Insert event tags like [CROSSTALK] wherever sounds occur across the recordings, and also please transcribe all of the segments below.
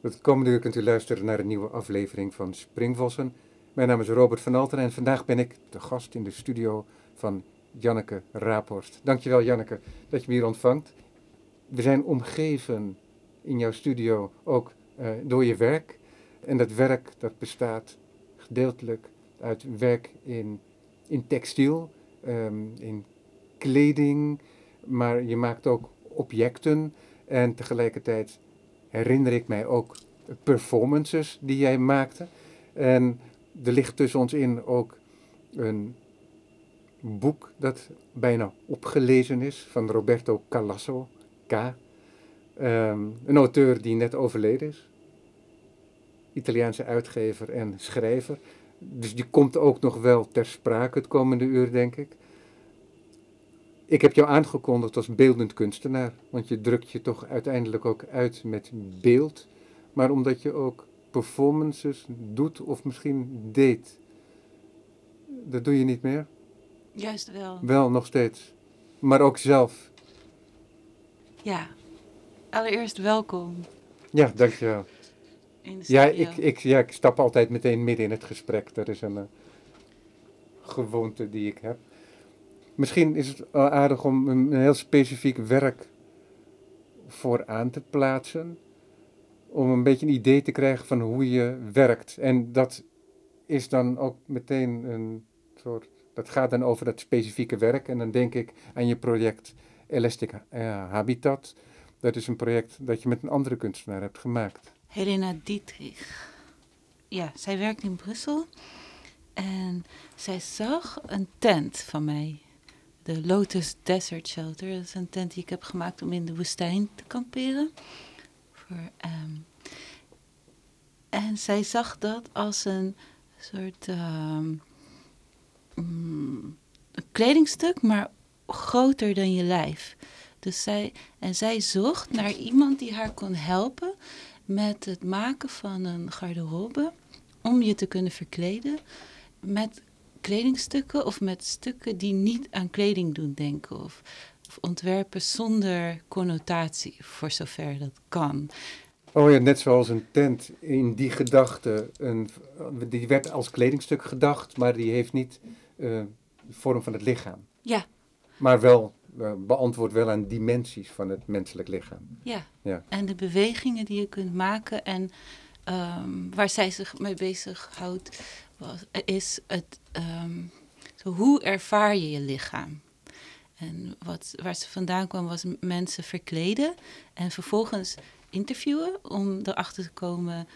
Het komende uur kunt u luisteren naar een nieuwe aflevering van Springvossen. Mijn naam is Robert van Alten en vandaag ben ik de gast in de studio van Janneke Raaphorst. Dankjewel Janneke dat je me hier ontvangt. We zijn omgeven in jouw studio ook uh, door je werk. En dat werk dat bestaat gedeeltelijk uit werk in, in textiel, um, in kleding, maar je maakt ook objecten en tegelijkertijd herinner ik mij ook performances die jij maakte. En er ligt tussen ons in ook een boek dat bijna opgelezen is van Roberto Calasso, K. Um, een auteur die net overleden is. Italiaanse uitgever en schrijver. Dus die komt ook nog wel ter sprake het komende uur, denk ik. Ik heb jou aangekondigd als beeldend kunstenaar, want je drukt je toch uiteindelijk ook uit met beeld, maar omdat je ook performances doet of misschien deed. Dat doe je niet meer? Juist wel. Wel, nog steeds. Maar ook zelf. Ja. Allereerst welkom. Ja, dankjewel. In de ja, ik, ik, ja, ik stap altijd meteen midden in het gesprek. Dat is een uh, gewoonte die ik heb. Misschien is het aardig om een heel specifiek werk voor aan te plaatsen. Om een beetje een idee te krijgen van hoe je werkt. En dat is dan ook meteen een soort. Dat gaat dan over dat specifieke werk. En dan denk ik aan je project Elastic uh, Habitat. Dat is een project dat je met een andere kunstenaar hebt gemaakt. Helena Dietrich. Ja, zij werkt in Brussel. En zij zag een tent van mij de Lotus Desert Shelter. Dat is een tent die ik heb gemaakt om in de woestijn te kamperen. Voor, ehm, en zij zag dat als een soort um, een kledingstuk, maar groter dan je lijf. Dus zij, en zij zocht naar iemand die haar kon helpen met het maken van een garderobe om je te kunnen verkleden met kledingstukken of met stukken die niet aan kleding doen denken. Of, of ontwerpen zonder connotatie, voor zover dat kan. Oh ja, net zoals een tent in die gedachte. Een, die werd als kledingstuk gedacht, maar die heeft niet uh, de vorm van het lichaam. Ja. Maar wel uh, beantwoordt wel aan dimensies van het menselijk lichaam. Ja. ja. En de bewegingen die je kunt maken en um, waar zij zich mee bezighoudt, was, is het, um, zo, hoe ervaar je je lichaam? En wat, waar ze vandaan kwam was mensen verkleden en vervolgens interviewen om erachter te komen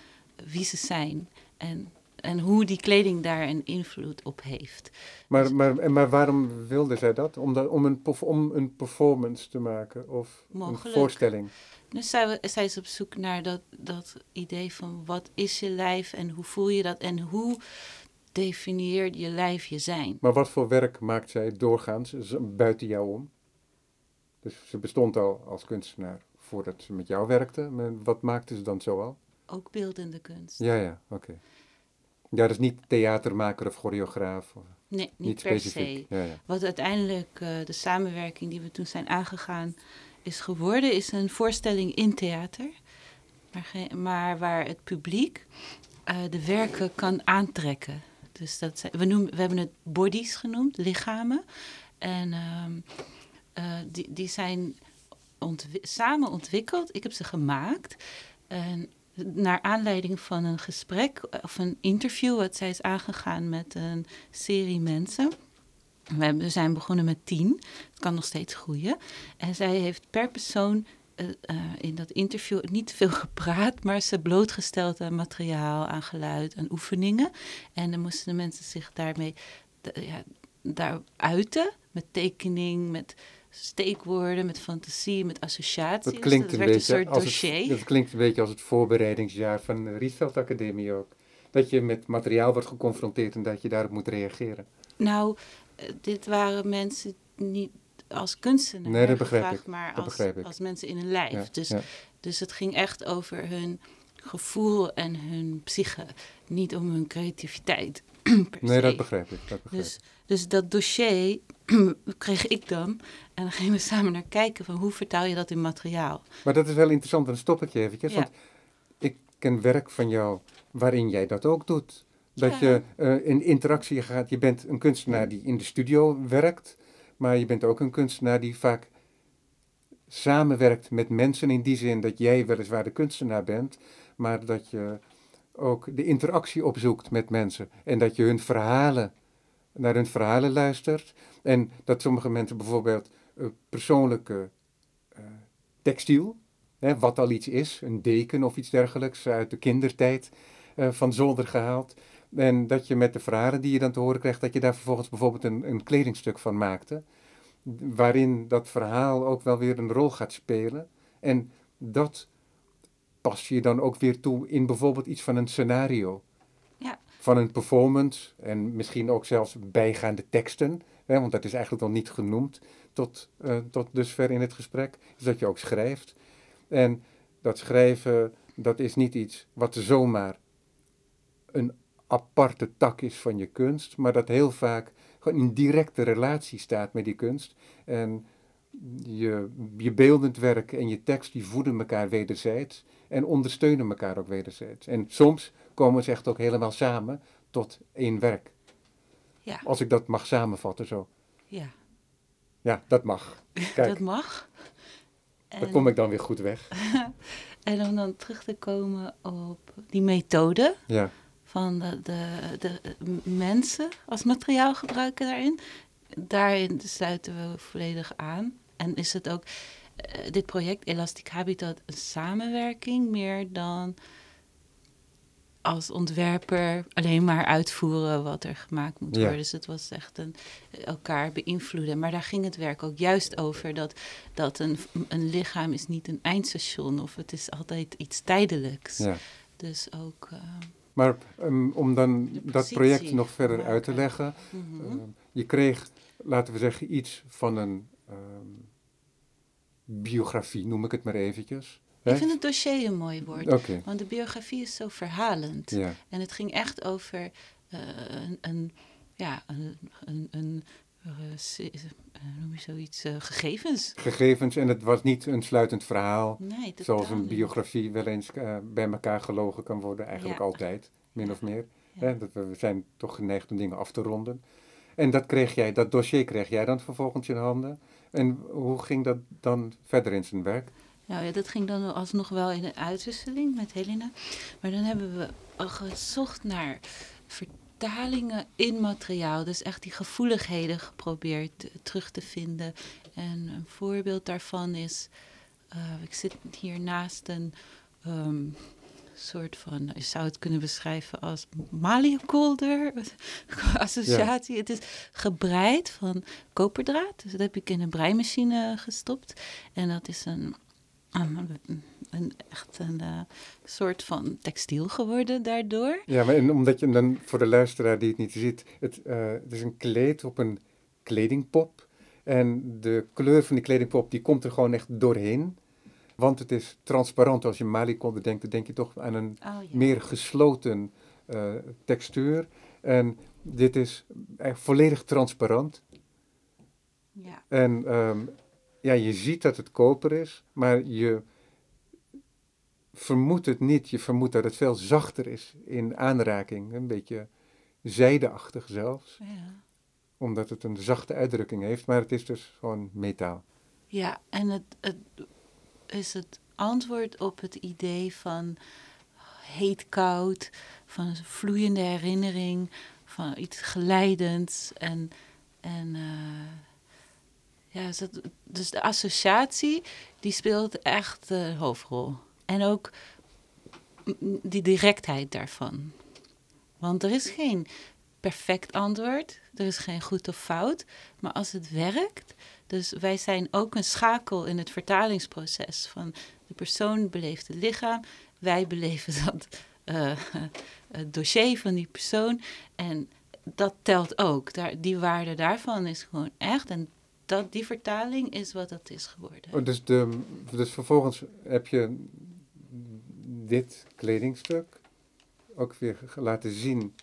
wie ze zijn en, en hoe die kleding daar een invloed op heeft. Maar, dus, maar, maar waarom wilde zij dat? Om, om, een, om een performance te maken of mogelijk. een voorstelling? Dus zij, zij is op zoek naar dat, dat idee van wat is je lijf en hoe voel je dat en hoe definieert je lijf je zijn. Maar wat voor werk maakt zij doorgaans buiten jou om? Dus ze bestond al als kunstenaar voordat ze met jou werkte. Maar wat maakte ze dan zo al? Ook beeldende kunst. Ja, ja, oké. Ja, dat is niet theatermaker of choreograaf? Of nee, niet, per se. Ja, ja. Wat uiteindelijk uh, de samenwerking die we toen zijn aangegaan is geworden, is een voorstelling in theater. Maar, maar waar het publiek uh, de werken kan aantrekken. Dus dat zijn, we, noemen, we hebben het bodies genoemd, lichamen. En uh, uh, die, die zijn samen ontwikkeld. Ik heb ze gemaakt. En naar aanleiding van een gesprek of een interview wat zij is aangegaan met een serie mensen. We zijn begonnen met tien. Het kan nog steeds groeien. En zij heeft per persoon uh, uh, in dat interview niet veel [LAUGHS] gepraat, maar ze blootgesteld aan materiaal, aan geluid, aan oefeningen. En dan moesten de mensen zich daarmee ja, daar uiten, met tekening, met steekwoorden, met fantasie, met associatie. Dat klinkt, dus dat een, beetje een soort dossier. Het, dat klinkt een beetje als het voorbereidingsjaar van de Rietveld Academie ook. Dat je met materiaal wordt geconfronteerd en dat je daarop moet reageren. Nou, dit waren mensen niet als kunstenaar nee, dat begrijp gevraagd, ik. maar dat als, ik. als mensen in een lijf. dus, dus het ging echt over hun gevoel en hun psyche, niet om hun creativiteit. [CLEARS THROAT] nee, dat begrijp ik. Dat begrijp dus, dus dat dossier [CLEARS THROAT] kreeg ik dan. En dan gingen we samen naar kijken van hoe vertaal je dat in materiaal. Maar dat is wel interessant, dan stop ik je eventjes. Want ik ken werk van jou waarin jij dat ook doet. Dat je uh, in interactie gaat. Je bent een kunstenaar die in de studio werkt, maar je bent ook een kunstenaar die vaak samenwerkt met mensen in die zin dat jij weliswaar de kunstenaar bent, maar dat je ook de interactie opzoekt met mensen en dat je hun verhalen, naar hun verhalen luistert en dat sommige mensen bijvoorbeeld uh, persoonlijke uh, textiel, hè, wat al iets is, een deken of iets dergelijks uit de kindertijd uh, van zolder gehaald. En dat je met de verhalen die je dan te horen krijgt, dat je daar vervolgens bijvoorbeeld een, een kledingstuk van maakte waarin dat verhaal ook wel weer een rol gaat spelen. En dat pas je dan ook weer toe in bijvoorbeeld iets van een scenario. Ja. Van een performance en misschien ook zelfs bijgaande teksten. Hè, want dat is eigenlijk nog niet genoemd tot, uh, tot dusver in het gesprek. Is dat je ook schrijft. En dat schrijven, dat is niet iets wat zomaar een aparte tak is van je kunst, maar dat heel vaak gewoon in directe relatie staat met die kunst. En je, je beeldend werk en je tekst die voeden elkaar wederzijds en ondersteunen elkaar ook wederzijds. En soms komen ze echt ook helemaal samen tot één werk. Ja. Als ik dat mag samenvatten zo. Ja. Ja, dat mag. [LAUGHS] Kijk, dat mag. Dan kom ik dan weer goed weg. [LAUGHS] en om dan terug te komen op die methode. Ja van de, de, de mensen als materiaal gebruiken daarin. Daarin sluiten we volledig aan. En is het ook uh, dit project Elastic Habitat een samenwerking meer dan als ontwerper alleen maar uitvoeren wat er gemaakt moet worden. Dus het was echt een elkaar beïnvloeden. Maar daar ging het werk ook juist over dat, dat een, een lichaam is niet een eindstation of het is altijd iets tijdelijks. Ja. Dus ook. Uh, maar um, om dan dat project nog verder maken. uit te leggen. Mm -hmm. uh, je kreeg, laten we zeggen, iets van een um, biografie, noem ik het maar eventjes. Ik vind het dossier een mooi woord. Okay. Want de biografie is zo verhalend. Ja. En het ging echt over uh, een, een, ja, een, een, een noem je zoiets, uh, gegevens. Gegevens en het was niet een sluitend verhaal. Nee, zoals een biografie wel eens uh, bij elkaar gelogen kan worden, eigenlijk ja. altijd, min ja. of meer. Ja. Hè, dat we, we zijn toch geneigd om dingen af te ronden. En dat kreeg jij, dat dossier kreeg jij dan vervolgens in handen. En hoe ging dat dan verder in zijn werk? Nou ja, dat ging dan alsnog wel in een uitwisseling met Helena. Maar dan hebben we gezocht naar vertalingen in materiaal. Dus echt die gevoeligheden geprobeerd terug te vinden. En een voorbeeld daarvan is, uh, ik zit hier naast een um, soort van, je zou het kunnen beschrijven als maliekolder [LAUGHS] associatie. Ja. Het is gebreid van koperdraad. Dus dat heb ik in een breimachine gestopt. En dat is een een, een, echt een uh, soort van textiel geworden daardoor. Ja, maar en omdat je dan voor de luisteraar die het niet ziet, het, uh, het is een kleed op een kledingpop. En de kleur van die kledingpop die komt er gewoon echt doorheen. Want het is transparant. Als je Malikonde denkt, dan denk je toch aan een oh, ja. meer gesloten uh, textuur. En dit is echt volledig transparant. Ja. En um, ja, je ziet dat het koper is, maar je vermoedt het niet. Je vermoedt dat het veel zachter is in aanraking. Een beetje zijdeachtig zelfs. Ja. Omdat het een zachte uitdrukking heeft, maar het is dus gewoon metaal. Ja, en het, het is het antwoord op het idee van heet-koud, van een vloeiende herinnering, van iets geleidends en... en uh, ja, dus de associatie, die speelt echt de hoofdrol. En ook die directheid daarvan. Want er is geen perfect antwoord, er is geen goed of fout. Maar als het werkt, dus wij zijn ook een schakel in het vertalingsproces. Van de persoon beleeft het lichaam, wij beleven dat [LAUGHS] het dossier van die persoon. En dat telt ook. Daar, die waarde daarvan is gewoon echt. En dat, die vertaling is wat het is geworden. Oh, dus, de, dus vervolgens heb je dit kledingstuk ook weer laten zien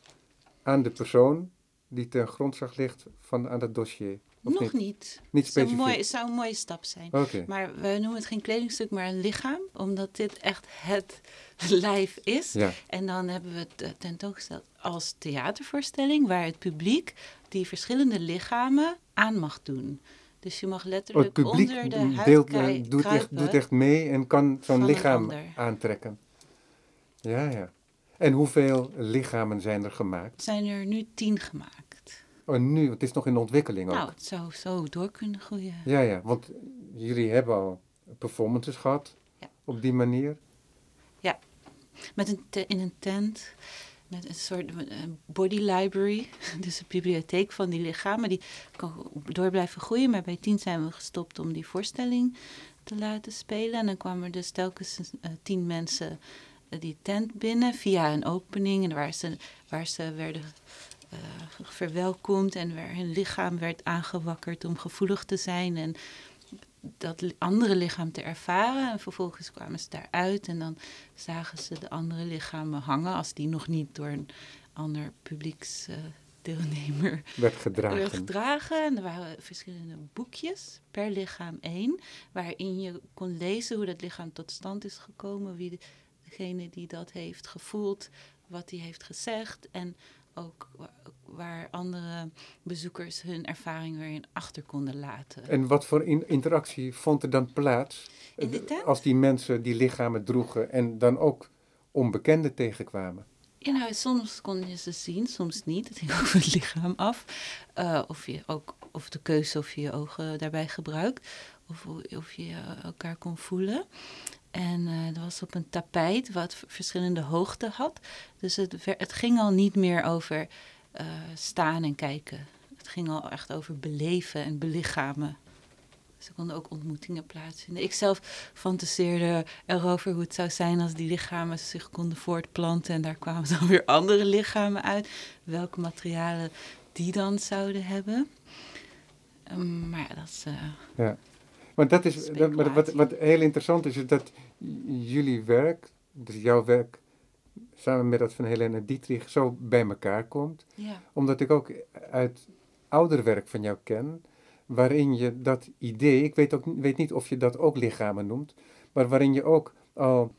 aan de persoon die ten grondslag ligt van aan het dossier. Nog niet. Niet specifiek? Het zou, zou, een mooie stap zijn. Okay. Maar we noemen het geen kledingstuk, maar een lichaam. Omdat dit echt het [LAUGHS] lijf is. Ja. En dan hebben we het tentoongesteld als theatervoorstelling... waar het publiek die verschillende lichamen aan mag doen. Dus je mag letterlijk het publiek onder de huid deelt, doet, echt, doet echt mee en kan zo'n lichaam aantrekken. Ja, ja. En hoeveel lichamen zijn er gemaakt? Zijn er nu tien gemaakt. Oh, nu? Het is nog in ontwikkeling ook. Nou, het zou zo door kunnen groeien. Ja, ja. Want jullie hebben al performances gehad ja. op die manier. Ja. Met een in een tent met een soort body library, [LAUGHS] dus een bibliotheek van die lichamen. Die kan door blijven groeien, maar bij tien zijn we gestopt om die voorstelling te laten spelen. En dan kwamen er dus telkens uh, tien mensen uh, die tent binnen via een opening en waar ze, waar ze werden verwelkomd en waar hun lichaam werd aangewakkerd om gevoelig te zijn en dat andere lichaam te ervaren. En vervolgens kwamen ze daaruit en dan zagen ze de andere lichamen hangen als die nog niet door een ander publieksdeelnemer uh, [LAUGHS] werd gedragen. gedragen. En er waren verschillende boekjes, per lichaam één, waarin je kon lezen hoe dat lichaam tot stand is gekomen, wie degene die dat heeft gevoeld, wat hij heeft gezegd en ook waar andere bezoekers hun ervaring weer in achter konden laten. En wat voor interactie vond er dan plaats? Als die mensen die lichamen droegen en dan ook onbekenden tegenkwamen? Ja, nou, soms kon je ze zien, soms niet. Het hing ook van het lichaam af. Uh, of, je ook, of de keuze of je je ogen daarbij gebruikt. Of, of je elkaar kon voelen. En uh, dat was op een tapijt wat verschillende hoogte had. Dus het, het ging al niet meer over uh, staan en kijken. Het ging al echt over beleven en belichamen. Dus er konden ook ontmoetingen plaatsvinden. Ik zelf fantaseerde erover hoe het zou zijn als die lichamen zich konden voortplanten. En daar kwamen dan weer andere lichamen uit. Welke materialen die dan zouden hebben. Um, maar ja, dat is. Uh, ja. Maar dat is, dat, maar wat, wat heel interessant is, is dat jullie werk, dus jouw werk, samen met dat van Helena Dietrich, zo bij elkaar komt. Ja. Omdat ik ook uit ouder werk van jou ken, waarin je dat idee, ik weet, ook, weet niet of je dat ook lichamen noemt, maar waarin je ook al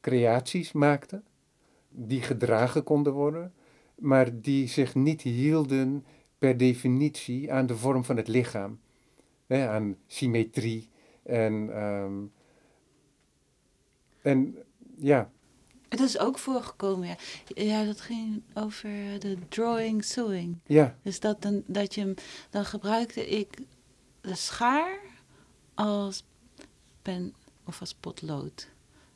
creaties maakte, die gedragen konden worden, maar die zich niet hielden per definitie aan de vorm van het lichaam hè, aan symmetrie en, um, en ja. Het is ook voorgekomen, ja. Ja, dat ging over de drawing sewing. Ja. Dus dat, dan, dat je dan gebruikte ik de schaar als pen of als potlood.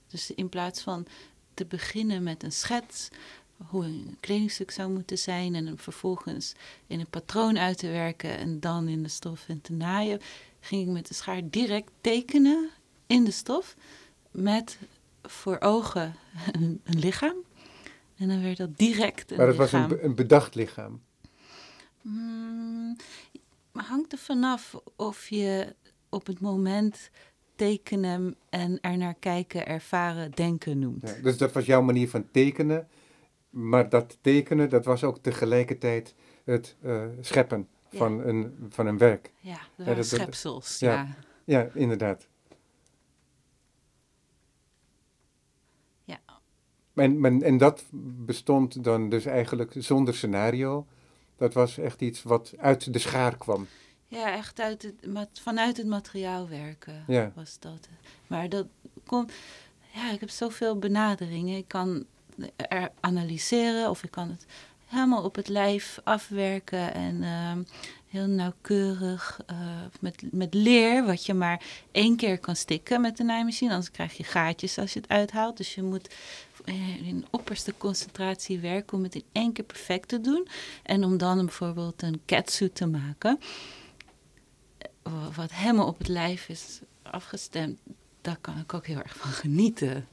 Dus in plaats van te beginnen met een schets, hoe een kledingstuk zou moeten zijn en hem vervolgens in een patroon uit te werken en dan in de stof en te naaien, ging ik met de schaar direct tekenen in de stof met voor ogen een, een lichaam. En dan werd dat direct een Maar het was een, een, bedacht lichaam? Mm, hangt er vanaf of je op het moment tekenen en er naar kijken, ervaren, denken noemt. Ja, dus dat was jouw manier van tekenen maar dat tekenen, dat was ook tegelijkertijd het uh, scheppen van, een, van een werk. Ja, dat waren schepsels, ja. ja. Ja, inderdaad. Ja. En, en, en dat bestond dan dus eigenlijk zonder scenario. Dat was echt iets wat uit de schaar kwam. Ja, echt uit het, vanuit het materiaal werken ja. was dat. Maar dat komt... Ja, ik heb zoveel benaderingen. Ik kan er analyseren of ik kan het helemaal op het lijf afwerken en uh, heel nauwkeurig uh, met, met leer, wat je maar één keer kan stikken met de naaimachine, anders krijg je gaatjes als je het uithaalt. Dus je moet in opperste concentratie werken om het in één keer perfect te doen. En om dan bijvoorbeeld een catsuit te maken, wat helemaal op het lijf is afgestemd, daar kan ik ook heel erg van genieten.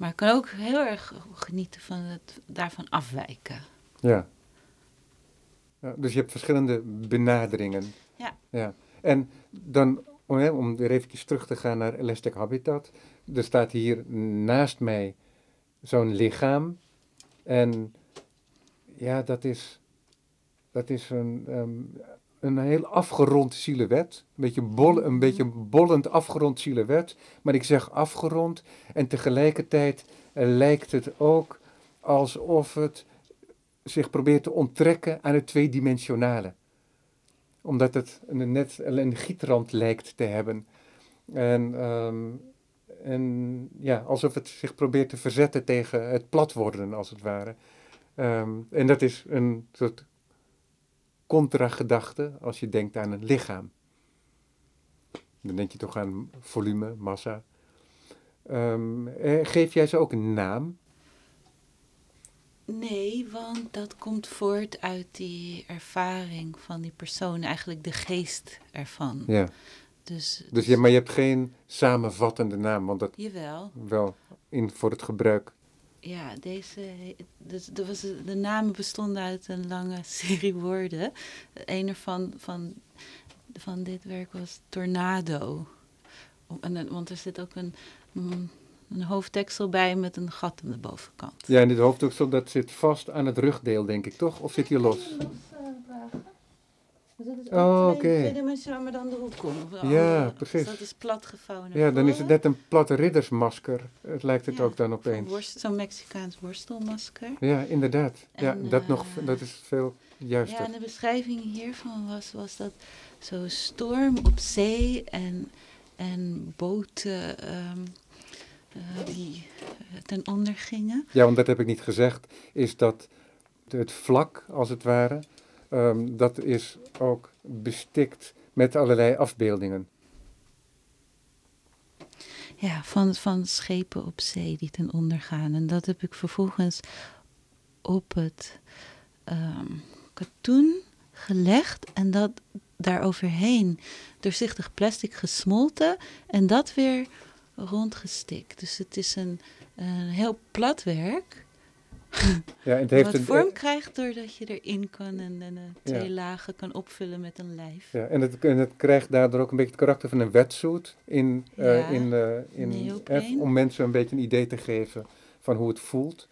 Maar ik kan ook heel erg genieten van het daarvan afwijken. Ja. ja dus je hebt verschillende benaderingen. Ja. ja. En dan, om weer eventjes terug te gaan naar Elastic Habitat. Er staat hier naast mij zo'n lichaam. En ja, dat is dat is een, ehm, een heel afgerond silhouet. Een beetje, bol, een beetje bollend afgerond silhouet. Maar ik zeg afgerond en tegelijkertijd eh, lijkt het ook alsof het zich probeert te onttrekken aan het tweedimensionale. Omdat het een, net een gietrand lijkt te hebben. En, ehm, en ja, alsof het zich probeert te verzetten tegen het plat worden, als het ware. Ehm, en dat is een soort contra-gedachte als je denkt aan een lichaam. Dan denk je toch aan volume, massa. Um, geef jij ze ook een naam? Nee, want dat komt voort uit die ervaring van die persoon, eigenlijk de geest ervan. Ja. Dus, dus ja, maar je hebt geen samenvattende naam, want dat jawel. wel in voor het gebruik. Ja, deze, dus, de, was, de namen bestonden uit een lange [LAUGHS] serie woorden. Een ervan van, van dit werk was Tornado. En, want er zit ook een, mm, een hoofddeksel bij met een gat aan de bovenkant. Ja, en dit hoofddeksel dat zit vast aan het rugdeel, denk ik, toch? Of zit hier los? Dus dat is oh, oké. Okay. tweedimensionaal, maar dan de hoek om. Ja, oh, precies. Dus dat is platgevouwen. Ja, dan is het net een platte riddersmasker. Het lijkt het ook dan opeens. Zo'n Mexicaans worstelmasker. Ja, inderdaad. ja, dat, nog, eh, dat is veel juister. Ja, en de beschrijving hiervan was, was dat zo storm op zee en, en boten um, uh, die ten onder gingen. Ja, want dat heb ik niet gezegd, is dat het vlak, als het ware, um, dat is ook bestikt met allerlei afbeeldingen. Ja, van, van schepen op zee die ten onder gaan. En dat heb ik vervolgens op het um, katoen gelegd en dat daaroverheen doorzichtig plastic gesmolten en dat weer rondgestikt. Dus het is een, een heel plat werk [LAUGHS] ja, het heeft wat vorm krijgt doordat je erin kan en, en uh, twee lagen kan opvullen met een lijf. Ja, en, het, en het krijgt daardoor ook een beetje het karakter van een wetsuit in, uh, in, uh, in om mensen een beetje een idee te geven van hoe het voelt.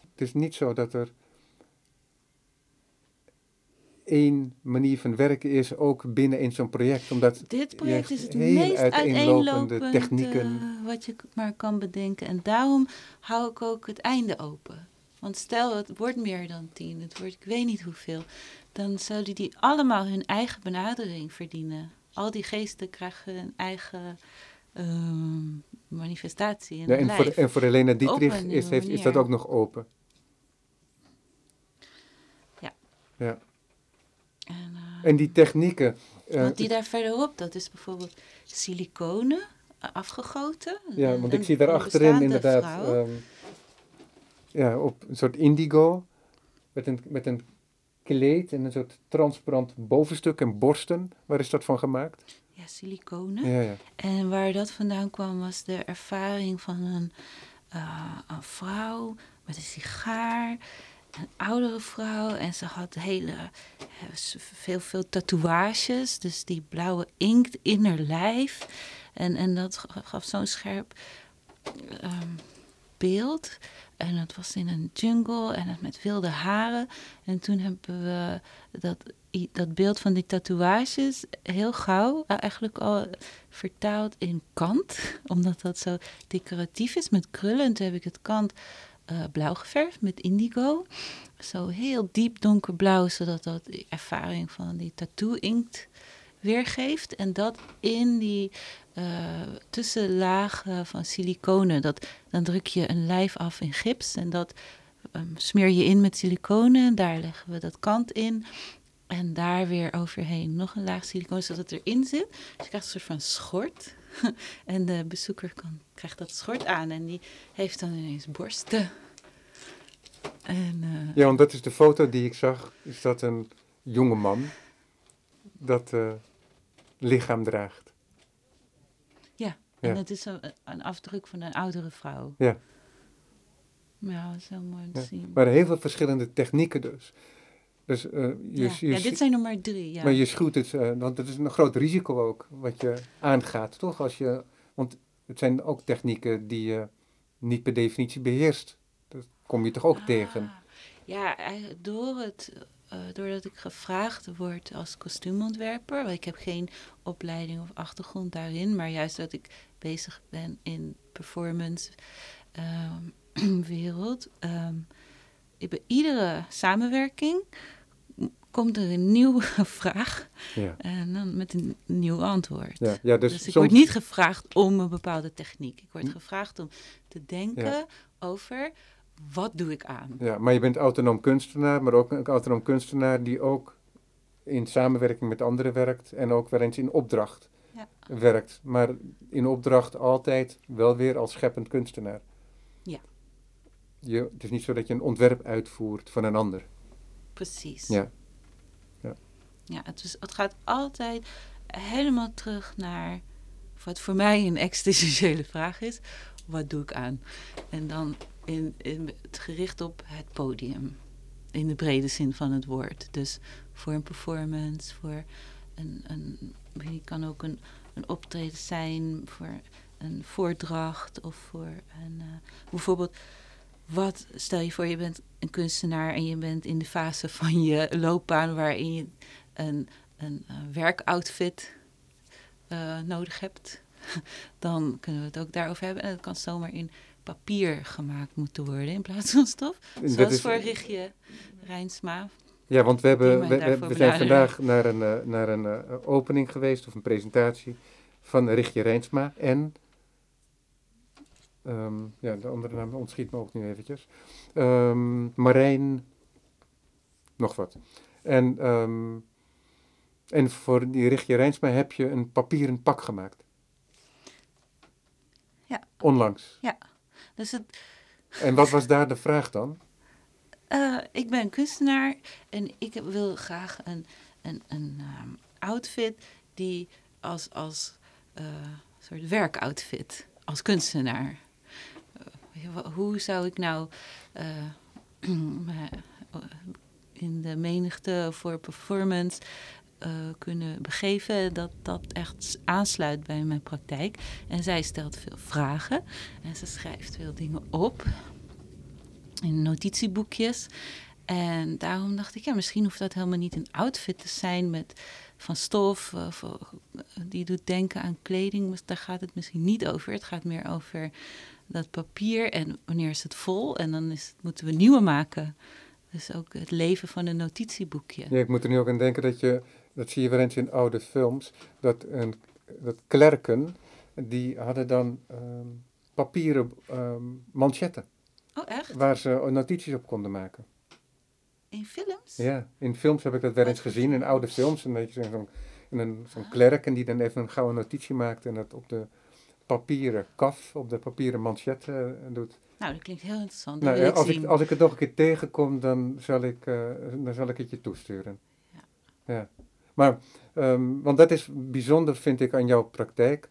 Het is niet zo dat er één manier van werken is, ook binnen in zo'n project. Omdat Dit project is het meest uiteenlopende technieken. Uh, wat je maar kan bedenken. En daarom hou ik ook het einde open. Want stel, het wordt meer dan tien, het wordt ik weet niet hoeveel. Dan zouden die allemaal hun eigen benadering verdienen. Al die geesten krijgen hun eigen uh, manifestatie. In ja, en, voor, en voor Helena Dietrich is, heeft, is dat ook nog open. Ja. Ja. En, uh, en die technieken. Uh, want die daar verderop, dat is bijvoorbeeld siliconen uh, afgegoten. Ja, want ik zie daar achterin inderdaad. Um, ja, op een soort indigo. Met een, met een kleed en een soort transparant bovenstuk en borsten. Waar is dat van gemaakt? Ja, siliconen. Ja, ja. En waar dat vandaan kwam was de ervaring van een, uh, een vrouw met een sigaar een oudere vrouw en ze had hele, eh, veel, veel tatoeages. Dus die blauwe inkt in haar lijf. En, en dat gaf zo'n scherp ehm, beeld. En het was in een jungle en met wilde haren. En toen hebben we dat, dat beeld van die tatoeages heel gauw eh, eigenlijk al vertaald in kant. [LAUGHS] Omdat dat zo decoratief is met krullen. En toen heb ik het kant uh, blauw geverfd met indigo. Zo heel diep donkerblauw, zodat dat de ervaring van die tattoo-inkt weergeeft. En dat in die uh, tussenlagen van siliconen. Dat, dan druk je een lijf af in gips en dat um, smeer je in met siliconen. Daar leggen we dat kant in. En daar weer overheen nog een laag siliconen, zodat het erin zit. Dus je krijgt een soort van schort. [LAUGHS] en de bezoeker kan, krijgt dat schort aan en die heeft dan ineens borsten. En, uh, ja, want dat is de foto die ik zag. Is dat een jonge man dat uh, lichaam draagt. Ja, en ja. het is een, een, afdruk van een oudere vrouw. Ja. Ja, dat is heel mooi te ja. zien. Maar heel veel verschillende technieken dus. Dus, uh, je, ja. Je, ja, dit zijn er maar drie. Ja. Maar je schuwt het, uh, want het is een groot risico ook wat je aangaat, toch? Als je, want het zijn ook technieken die je niet per definitie beheerst. Dat kom je toch ook ah. tegen? Ja, door het, uh, doordat ik gevraagd word als kostuumontwerper. Want ik heb geen opleiding of achtergrond daarin, maar juist dat ik bezig ben in performance um, [CLEARS THROAT] wereld. Um, bij iedere samenwerking komt er een nieuwe [LAUGHS] vraag ja. en dan met een nieuw antwoord. Ja, ja, dus, dus ik word niet gevraagd om een bepaalde techniek. Ik word hm. gevraagd om te denken over wat doe ik aan. Ja, maar je bent autonoom kunstenaar, maar ook een autonoom kunstenaar die ook in samenwerking met anderen werkt en ook wel eens in opdracht werkt. Maar in opdracht altijd wel weer als scheppend kunstenaar. Ja. Je, het is niet zo dat je een ontwerp uitvoert van een ander. Precies. Ja. Ja, het, is, het gaat altijd helemaal terug naar wat voor mij een existentiële vraag is. Wat doe ik aan? En dan in, in het gericht op het podium. In de brede zin van het woord. Dus voor een performance, voor een, een je kan ook een, een optreden zijn, voor een voordracht of voor een. Uh, bijvoorbeeld, wat stel je voor, je bent een kunstenaar en je bent in de fase van je loopbaan waarin je een, een, een werkoutfit uh, nodig hebt, [LAUGHS] dan kunnen we het ook daarover hebben. En dat kan zomaar in papier gemaakt moeten worden in plaats van stof. Zoals is, voor Richtje Rijnsma. Ja, want we, hebben, we, we, zijn vandaag naar een, uh, naar een uh, opening geweest of een presentatie van Richtje Rijnsma en um, ja, de andere naam ontschiet me ook nu eventjes. Um, Marijn, nog wat. En um, en voor die Richtje Rijnsma heb je een papieren pak gemaakt. Ja. Onlangs. Ja. Dus het... En wat was daar de vraag dan? Uh, ik ben kunstenaar en ik wil graag een, een, een um, outfit die als, als uh, soort werkoutfit, als kunstenaar. Uh, hoe zou ik nou [CLEARS THROAT] in de menigte voor performance uh, kunnen begeven, dat dat echt aansluit bij mijn praktijk. En zij stelt veel vragen en ze schrijft veel dingen op in notitieboekjes. En daarom dacht ik, ja, misschien hoeft dat helemaal niet een outfit te zijn met van stof, uh, die doet denken aan kleding. Maar daar gaat het misschien niet over. Het gaat meer over dat papier en wanneer is het vol en dan is, moeten we nieuwe maken. Dus ook het leven van een notitieboekje. Ja, ik moet er nu ook aan denken dat je dat zie je wel eens in oude films, dat, een, dat klerken, die hadden dan um, papieren um, manchetten. Oh, echt? Waar ze notities op konden maken. In films? Ja, in films heb ik dat wel eens gezien, in oude films. Een beetje zo'n een, zo'n ah. klerk en die dan even een gouden notitie maakt en dat op de papieren kaf, op de papieren manchet uh, doet. Nou, dat klinkt heel interessant. Nou, als, ik, als ik het nog een keer tegenkom, dan zal ik, uh, dan zal ik het je toesturen. Ja. ja. Maar, um, want dat is bijzonder, vind ik, aan jouw praktijk.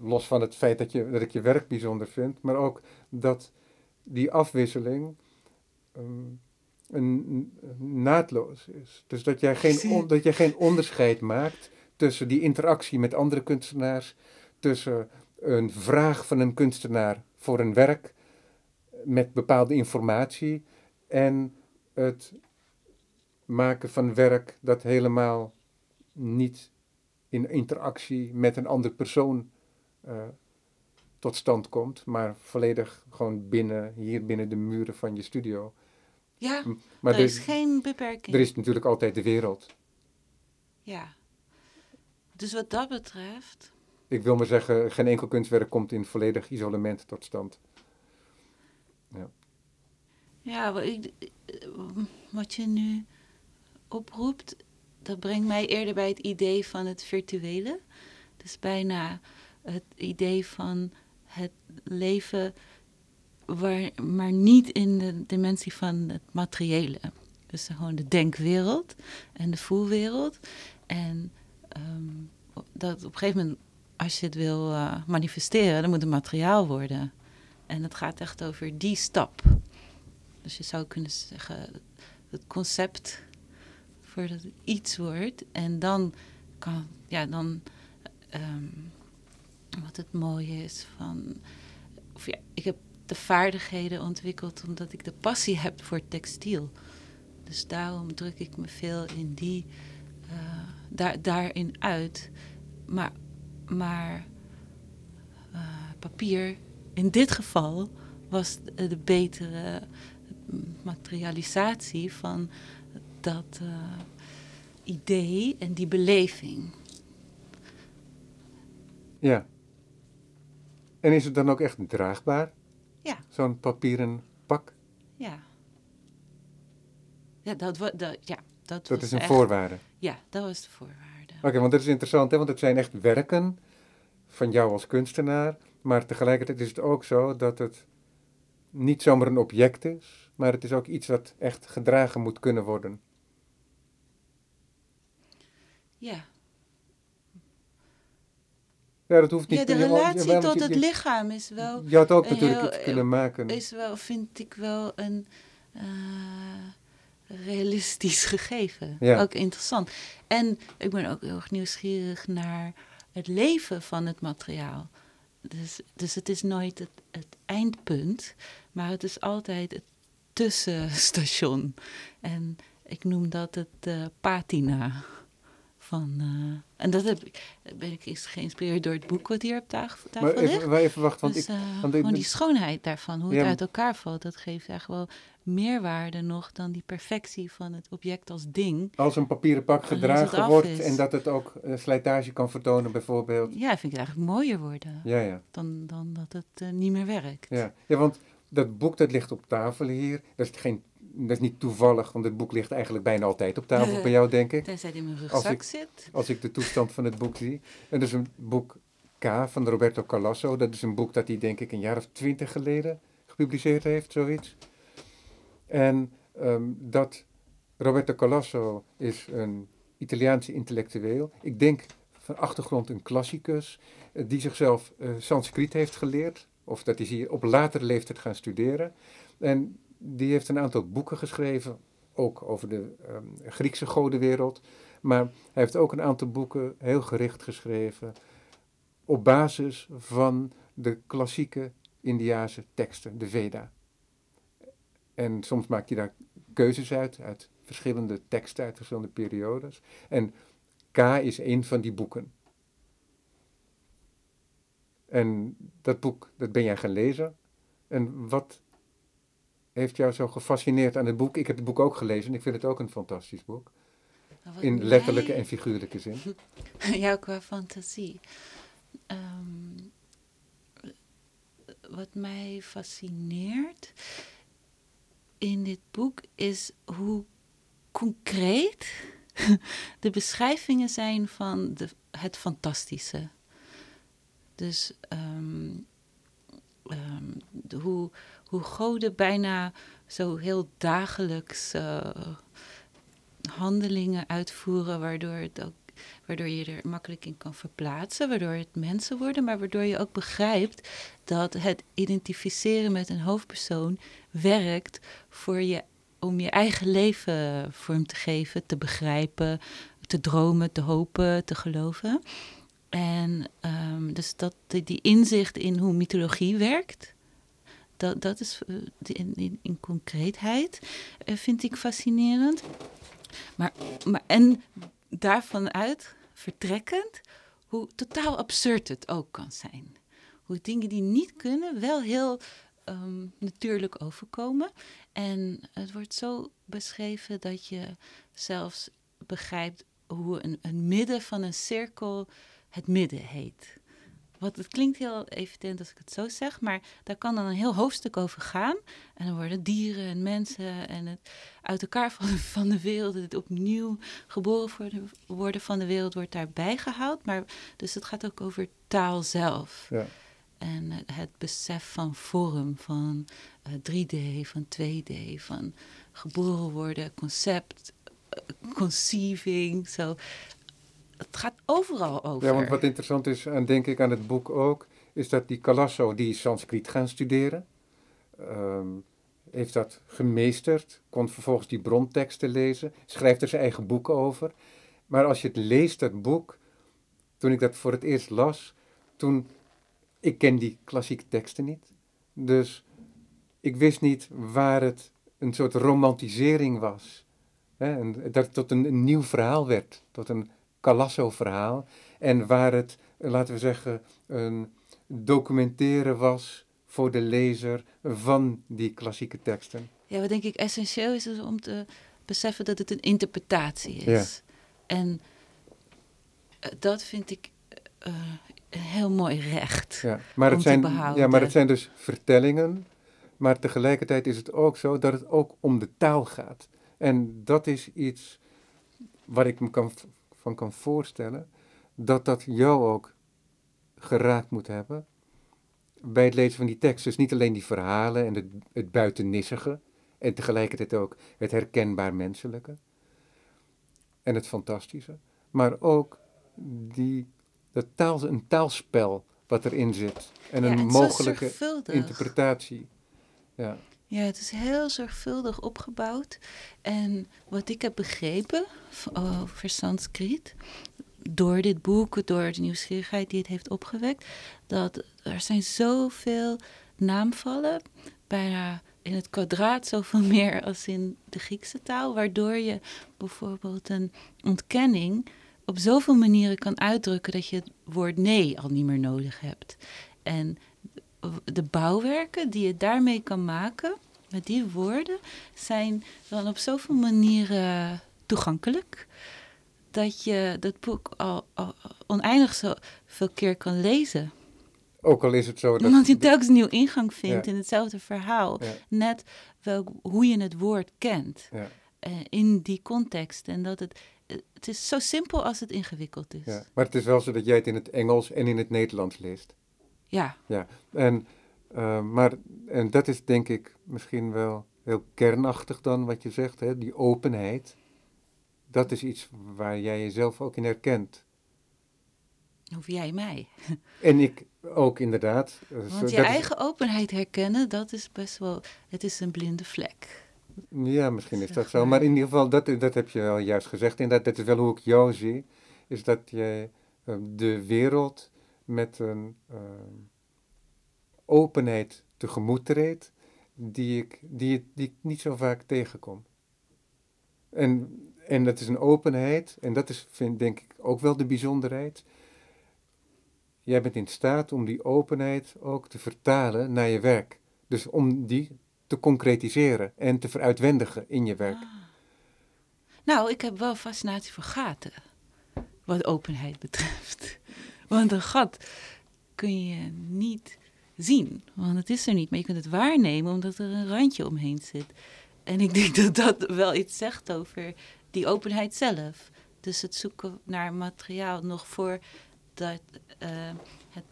los van het feit dat, je, dat ik je werk bijzonder vind, maar ook dat die afwisseling um, een, naadloos is. Dus dat jij, geen, dat jij geen onderscheid maakt tussen die interactie met andere kunstenaars, tussen een vraag van een kunstenaar voor een werk met bepaalde informatie en het maken van werk dat helemaal niet in interactie met een andere persoon uh, tot stand komt, maar volledig gewoon binnen, hier binnen de muren van je studio. Ja, maar er is geen beperking. Er is natuurlijk altijd de wereld. Ja. Dus wat dat betreft. Ik wil maar zeggen, geen enkel kunstwerk komt in volledig isolement tot stand. Ja. Ja, wat je nu oproept, dat brengt mij eerder bij het idee van het virtuele. Dus bijna het idee van het leven, waar, maar niet in de dimensie van het materiële. Dus gewoon de denkwereld en de voelwereld. En um, dat op een gegeven moment, als je het wil uh, manifesteren, dan moet het materiaal worden. En het gaat echt over die stap. Dus je zou kunnen zeggen, het concept voordat het iets wordt. En dan kan, ja, dan, um, wat het mooie is van, of ik heb de vaardigheden ontwikkeld omdat ik de passie heb voor textiel. Dus daarom druk ik me veel in die, uh, daar, daarin uit. Maar, maar uh, papier, in dit geval, was de betere materialisatie van dat uh, idee en die beleving. Ja. En is het dan ook echt draagbaar? Ja. Zo'n papieren pak? Ja. Ja, dat, dat, ja, dat, dat is een voorwaarde? Ja, dat was de voorwaarde. Oké, want dat is interessant, hè? want het zijn echt werken van jou als kunstenaar. Maar tegelijkertijd is het ook zo dat het niet zomaar een object is, maar het is ook iets wat echt gedragen moet kunnen worden. Ja. Ja, dat hoeft niet. Ja, de relatie tot het lichaam is wel. Je had ook natuurlijk iets kunnen maken. Is wel, vind ik wel een uh, realistisch [LAUGHS] gegeven. Ja. Ook interessant. En ik ben ook heel erg nieuwsgierig naar het leven van het materiaal. Dus, dus het is nooit het, het eindpunt, maar het is altijd het tussenstation. En ik noem dat het uh, patina. Van, uh, en dat heb ik, ben ik geïnspireerd door het boek wat hier op tafel, tafel maar even, ligt. even wachten, want dus, ik... Uh, want gewoon die schoonheid daarvan, hoe het uit elkaar valt, dat geeft echt wel meerwaarde nog dan die perfectie van het object als ding. Als een papieren pak gedragen wordt en dat het ook uh, slijtage kan vertonen bijvoorbeeld. Ja, vind ik het eigenlijk mooier worden ja, ja. Dan, dan dat het niet meer werkt. Ja. ja, want dat boek dat ligt op tafel hier, dat is, geen, dat is niet toevallig, want het boek ligt eigenlijk bijna altijd op tafel uh, bij jou, denk ik. Tenzij het in mijn rugzak als ik, zit. Als ik de toestand van het boek zie. En dat is een boek K van Roberto Calasso. Dat is een boek dat hij denk ik een jaar of twintig geleden gepubliceerd heeft, zoiets. En um, dat Roberto Calasso is een Italiaanse intellectueel. Ik denk van achtergrond een klassicus, uh, die zichzelf uh, Sanskriet heeft geleerd. Of dat hier op latere leeftijd gaan studeren. En die heeft een aantal boeken geschreven, ook over de um, Griekse godenwereld. Maar hij heeft ook een aantal boeken heel gericht geschreven op basis van de klassieke Indiase teksten, de Veda. En soms maakt hij daar keuzes uit, uit verschillende teksten, uit verschillende periodes. En K is een van die boeken. En dat boek, dat ben jij gaan lezen. En wat heeft jou zo gefascineerd aan het boek? Ik heb het boek ook gelezen en ik vind het ook een fantastisch boek. In letterlijke mij... en figuurlijke zin. [LAUGHS] ja, qua fantasie. Um, wat mij fascineert in dit boek is hoe concreet [LAUGHS] de beschrijvingen zijn van de, het fantastische. Dus um, um, de, hoe, hoe goden bijna zo heel dagelijks uh, handelingen uitvoeren, waardoor, het ook, waardoor je er makkelijk in kan verplaatsen, waardoor het mensen worden, maar waardoor je ook begrijpt dat het identificeren met een hoofdpersoon werkt voor je, om je eigen leven vorm te geven, te begrijpen, te dromen, te hopen, te geloven. En um, dus dat, die inzicht in hoe mythologie werkt, dat, dat is in, in, in concreetheid, uh, vind ik fascinerend. Maar, maar, en daarvan uit vertrekkend, hoe totaal absurd het ook kan zijn. Hoe dingen die niet kunnen wel heel um, natuurlijk overkomen. En het wordt zo beschreven dat je zelfs begrijpt hoe een midden van een cirkel het midden heet. Wat, het klinkt heel evident als ik het zo zeg, maar daar kan dan een heel hoofdstuk over gaan. En dan worden dieren en mensen en het uit elkaar [LAUGHS] vallen van de wereld, het opnieuw geboren worden van de wereld, wordt daarbij gehaald. Maar, dus het gaat ook over taal zelf. Ja. En het besef van vorm, van uh, 3D, van 2D, van geboren worden, concept, uh, conceiving. Zo het gaat overal over. Ja, want wat interessant is, en denk ik aan het boek ook, is dat die Calasso, die Sanskriet gaan studeren, um, heeft dat gemeesterd, kon vervolgens die bronteksten lezen, schrijft er zijn eigen boek over. Maar als je het leest, dat boek, toen ik dat voor het eerst las, toen, ik ken die klassieke teksten niet, dus ik wist niet waar het een soort romantisering was. Hè? En dat het tot een, een nieuw verhaal werd, tot een Calasso-verhaal. En waar het, laten we zeggen, een documenteren was voor de lezer van die klassieke teksten. Ja, wat denk ik essentieel is, is om te beseffen dat het een interpretatie is. Ja. En eh, dat vind ik uh, een heel mooi recht. Ja, maar, het zijn, ja, maar het zijn dus vertellingen, maar tegelijkertijd is het ook zo dat het ook om de taal gaat. En dat is iets waar ik me kan, van kan voorstellen, dat dat jou ook geraakt moet hebben bij het lezen van die tekst. Dus niet alleen die verhalen en het, het buitennissige, en tegelijkertijd ook het herkenbaar menselijke en het fantastische, maar ook die, dat taal, een taalspel wat erin zit en een mogelijke interpretatie. Ja. Ja, het is heel zorgvuldig opgebouwd. En wat ik heb begrepen over Sanskriet, door dit boek, door de nieuwsgierigheid die het heeft opgewekt, dat er zijn zoveel naamvallen, bijna in het kwadraat zoveel [LAUGHS] meer als in de Griekse taal, waardoor je bijvoorbeeld een ontkenning op zoveel manieren kan uitdrukken dat je het woord nee al niet meer nodig hebt. En de bouwwerken die je daarmee kan maken, met die woorden, zijn dan op zoveel manieren toegankelijk. Dat je dat boek al, al oneindig zoveel keer kan lezen. Ook al is het zo dat... Omdat je telkens een nieuw ingang vindt in hetzelfde verhaal. Net welk, hoe je het woord kent. Ja. Uh, in die context. En dat het... Het is zo simpel als het ingewikkeld is. Ja, maar het is wel zo dat jij het in het Engels en in het Nederlands leest. Ja. Ja, en, uh, maar, en dat is denk ik misschien wel heel kernachtig dan wat je zegt, hè? die openheid. Dat is iets waar jij jezelf ook in herkent. Of jij mij. [LAUGHS] En ik ook inderdaad. Want je eigen openheid herkennen, dat is best wel, het is een blinde vlek. Ja, misschien is dat zo. Maar in ieder geval, dat, dat heb je al juist gezegd. Inderdaad, dat is wel hoe ik jou zie. Is dat je uh, de wereld met een uh, openheid tegemoet treedt, die ik, die, die niet zo vaak tegenkom. En, en dat is een openheid, en dat is, vind, denk ik, ook wel de bijzonderheid jij bent in staat om die openheid ook te vertalen naar je werk. Dus om die te concretiseren en te veruitwendigen in je werk. Ah. Nou, ik heb wel fascinatie voor gaten, wat openheid betreft. Want een gat kun je niet zien, want het is er niet. Maar je kunt het waarnemen omdat er een randje omheen zit. En ik denk dat dat wel iets zegt over die openheid zelf. Dus het zoeken naar materiaal nog voor dat, uh, het,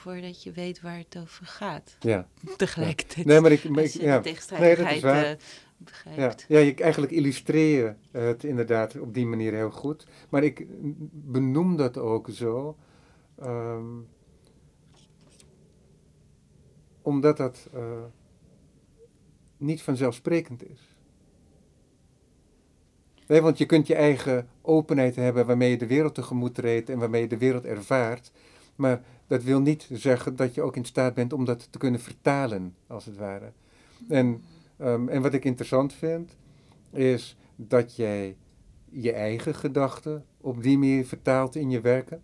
voordat je weet waar het over gaat. Ja. Tegelijkertijd. Nee, maar ik, maar ik ja. nee, uh, begrijpt. Ja. ja, je, eigenlijk illustreer je het inderdaad op die manier heel goed. Maar ik benoem dat ook zo. Um, omdat dat uh, niet vanzelfsprekend is. Want je kunt je eigen openheid hebben waarmee je de wereld tegemoet treedt en waarmee je de wereld ervaart. Maar dat wil niet zeggen dat je ook in staat bent om dat te kunnen vertalen, als het ware. En, um, en wat ik interessant vind, is dat jij je eigen gedachten op die manier vertaalt in je werken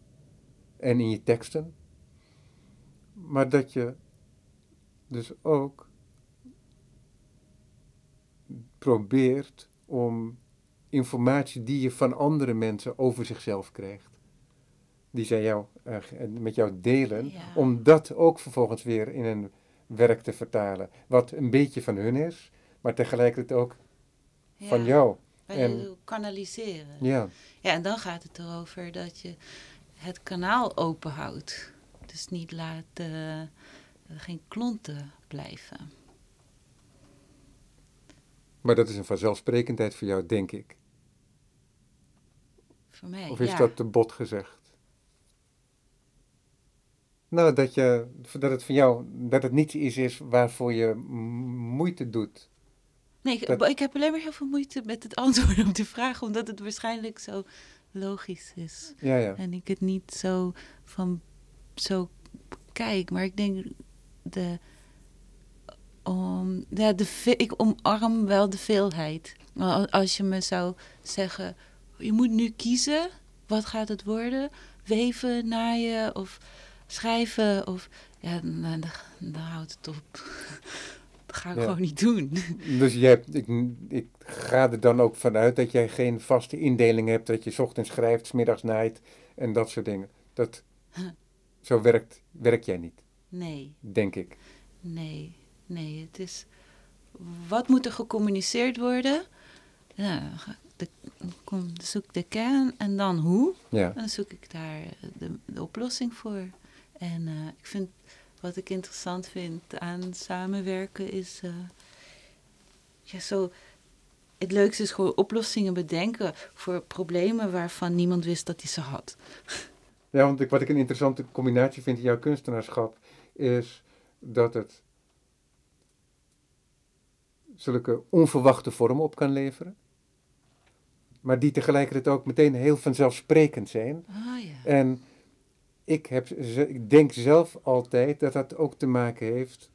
en in je teksten. Maar dat je dus ook probeert om informatie die je van andere mensen over zichzelf krijgt. Die zij jou, uh, met jou delen, om dat ook vervolgens weer in een werk te vertalen. Wat een beetje van hun is, maar tegelijkertijd ook van jou. En kanaliseren. Ja. ja, en dan gaat het erover dat je het kanaal open houdt. Dus niet laat uh, geen klonten blijven. Maar dat is een vanzelfsprekendheid voor jou, denk ik voor mij. Of is dat te bot gezegd? Nou, dat, je, dat het van jou, dat het niet iets is waarvoor je moeite doet. Nee, ik, ik heb alleen maar heel veel moeite met het [LAUGHS] antwoorden op de vraag, omdat het waarschijnlijk zo logisch is. Ja, ja. En ik het niet zo van zo kijk. Maar ik denk de om, ja, de, ik omarm wel de veelheid. Als je me zou zeggen, je moet nu kiezen, wat gaat het worden? Weven, naaien of schrijven? Of, ja, dan, dan, dan houdt het op. ga ik gewoon niet doen. [LAUGHS] Dus je hebt, ik, ik ga er dan ook vanuit dat jij geen vaste indeling hebt, dat je ochtends schrijft, s middags naait en dat soort dingen. Dat, zo werkt, werk jij niet. Nee. Denk ik. Nee, nee. Het is, wat moet er gecommuniceerd worden? Ja, de, zoek de kern en dan hoe. Ja. En dan zoek ik daar de, de oplossing voor. En uh, ik vind, wat ik interessant vind aan samenwerken is, uh, ja, zo, het leukste is gewoon oplossingen bedenken voor problemen waarvan niemand wist dat hij ze had. Ja, want ik, wat ik een interessante combinatie vind in jouw kunstenaarschap is dat het zulke onverwachte vormen op kan leveren. Maar die tegelijkertijd ook meteen heel vanzelfsprekend zijn. Ah, ja. En ik, heb, ik denk zelf altijd dat dat ook te maken heeft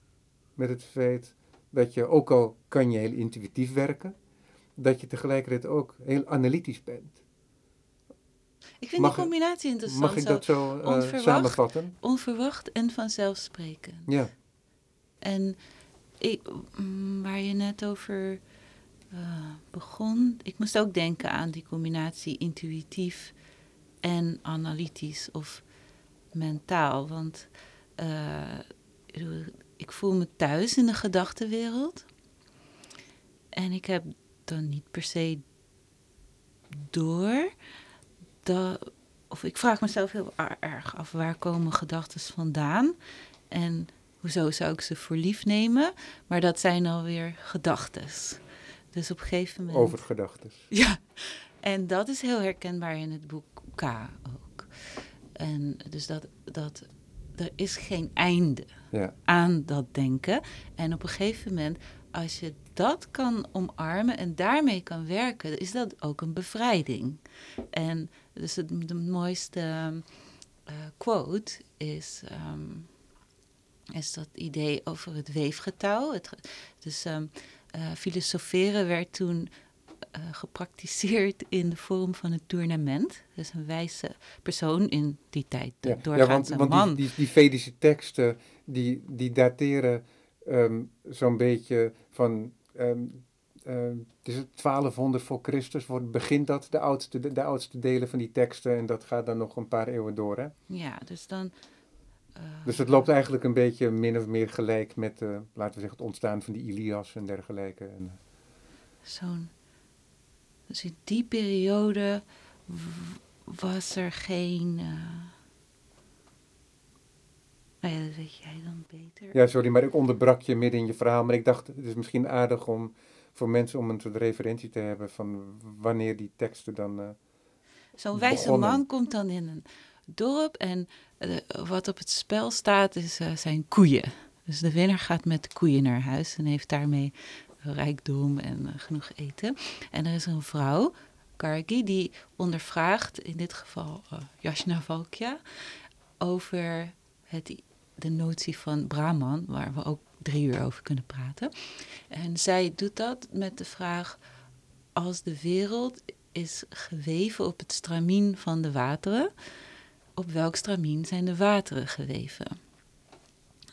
met het feit dat je, ook al kan je heel intuïtief werken, dat je tegelijkertijd ook heel analytisch bent. Ik vind die combinatie interessant. Mag ik dat zo uh, samenvatten? Onverwacht en vanzelfsprekend. Ja. En ik, mm, waar je net over uh, begon, ik moest ook denken aan die combinatie intuïtief en analytisch of mentaal. Want uh, ik voel me thuis in de gedachtenwereld. En ik heb dan niet per se door dat. Of ik vraag mezelf heel erg af waar komen gedachten vandaan. En hoezo zou ik ze voor lief nemen? Maar dat zijn alweer gedachten. Dus op een gegeven moment. Over gedachten. Ja, en dat is heel herkenbaar in het boek K ook. En dus dat, dat er is geen einde ja. aan dat denken. En op een gegeven moment, als je dat kan omarmen en daarmee kan werken, is dat ook een bevrijding. En dus het, de mooiste uh, quote is. Um, is dat idee over het weefgetouw. Het, dus um, uh, filosoferen werd toen uh, gepraktiseerd in de vorm van het tournament. Dus een wijze persoon in die tijd, ja, doorgaans ja, want, want Die, die, die, Vedische teksten, die, die dateren um, zo'n beetje van... Um, um, het is 1200 voor Christus, wordt, begint dat, de oudste, de, de, oudste delen van die teksten. En dat gaat dan nog een paar eeuwen door, hè? Ja, dus dan... Uh, dus het loopt eigenlijk een beetje min of meer gelijk met, uh, laten we zeggen, het ontstaan van die Ilias en dergelijke. Zo'n dus in die periode was er geen. Uh... Nou ja, dat weet jij dan beter. Ja, sorry, maar ik onderbrak je midden in je verhaal. Maar ik dacht, het is misschien aardig om voor mensen om een soort referentie te hebben van wanneer die teksten dan. Uh, Zo'n wijze man komt dan in een dorp en uh, wat op het spel staat is, zijn koeien. Dus de winnaar gaat met koeien naar huis en heeft daarmee rijkdom en uh, genoeg eten. En er is een vrouw, Kargi, die ondervraagt, in dit geval uh, Yashna Valkya, over het, de notie van Brahman, waar we ook drie uur over kunnen praten. En zij doet dat met de vraag: als de wereld is geweven op het stramien van de wateren, op welk stramien zijn de wateren geweven?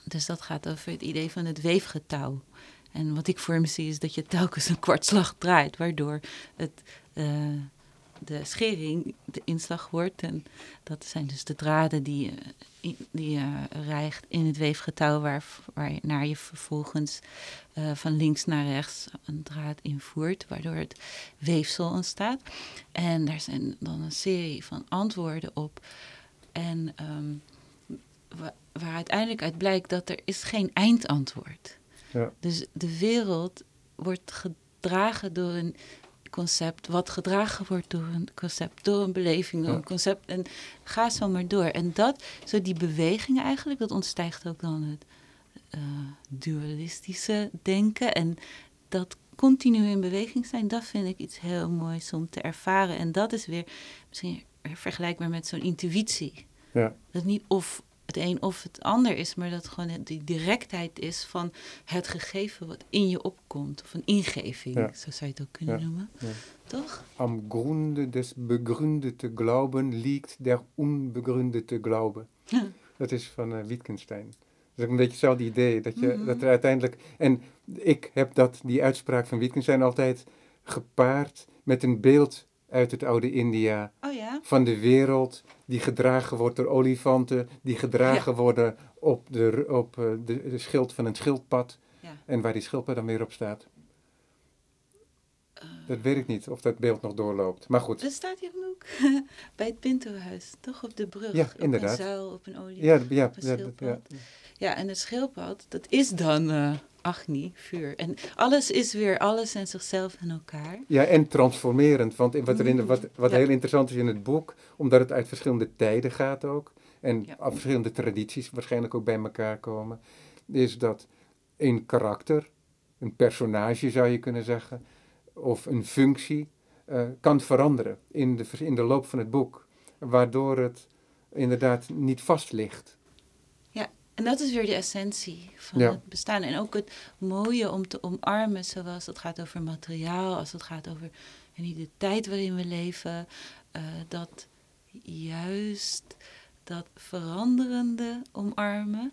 Dus dat gaat over het idee van het weefgetouw. En wat ik voor me zie is dat je telkens een kwartslag draait, waardoor het, uh, de schering de inslag wordt. En dat zijn dus de draden die, je, die rijgt in het weefgetouw, waar, waar je, naar je vervolgens uh, van links naar rechts een draad invoert, waardoor het weefsel ontstaat. En daar zijn dan een serie van antwoorden op. En um, waar uiteindelijk uit blijkt dat er is geen eindantwoord ja. Dus de wereld wordt gedragen door een concept, wat gedragen wordt door een concept, door een beleving, door een concept. En ga zo maar door. En dat, zo die beweging eigenlijk, dat ontstijgt ook dan het uh, dualistische denken. En dat continu in beweging zijn, dat vind ik iets heel moois om te ervaren. En dat is weer misschien vergelijkbaar met zo'n intuïtie. Ja. Dat niet of het een of het ander is, maar dat gewoon die directheid is van het gegeven wat in je opkomt. Of een ingeving, zo zou je het ook kunnen noemen. Toch? Am Grunde des begründete Glauben liegt der unbegründete Glaube. Dat is van uh, Wittgenstein. Dat is ook een beetje hetzelfde idee. Dat, je, mhm. dat er uiteindelijk. En ik heb dat, die uitspraak van Wittgenstein altijd gepaard met een beeld uit het oude India. Oh ja? Van de wereld die gedragen wordt door olifanten, die gedragen worden op, de, op uh, de, de, schild van een schildpad. Ja. En waar die schildpad dan weer op staat. Uh, dat weet ik niet of dat beeld nog doorloopt. Maar goed. Dat staat hier ook [LAUGHS] bij het Pintohuis, toch? Op de brug. Ja, inderdaad. Op een zuil, op een olie. Ja, ja, ja, ja, ja. en het schildpad, dat is dan. Uh, Agni, vuur. En alles is weer alles en zichzelf en elkaar. Ja, en transformerend. Want wat, er in de, wat, wat heel interessant is in het boek, omdat het uit verschillende tijden gaat ook, en verschillende tradities waarschijnlijk ook bij elkaar komen, is dat een karakter, een personage zou je kunnen zeggen, of een functie, uh, kan veranderen in de, in de loop van het boek. Waardoor het inderdaad niet vast ligt. En dat is weer de essentie van het bestaan. En ook het mooie om te omarmen, zoals het gaat over materiaal, als het gaat over en de tijd waarin we leven. Uh, dat juist dat veranderende omarmen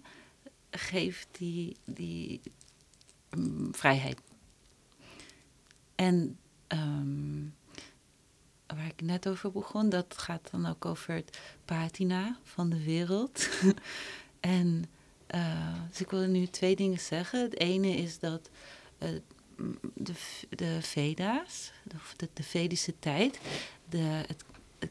geeft die, die um, vrijheid. En um, waar ik net over begon, dat gaat dan ook over het patina van de wereld. [LAUGHS] En uh, dus ik wil nu twee dingen zeggen. Het ene is dat uh, de, de Veda's, de, de, Vedische tijd, de, het,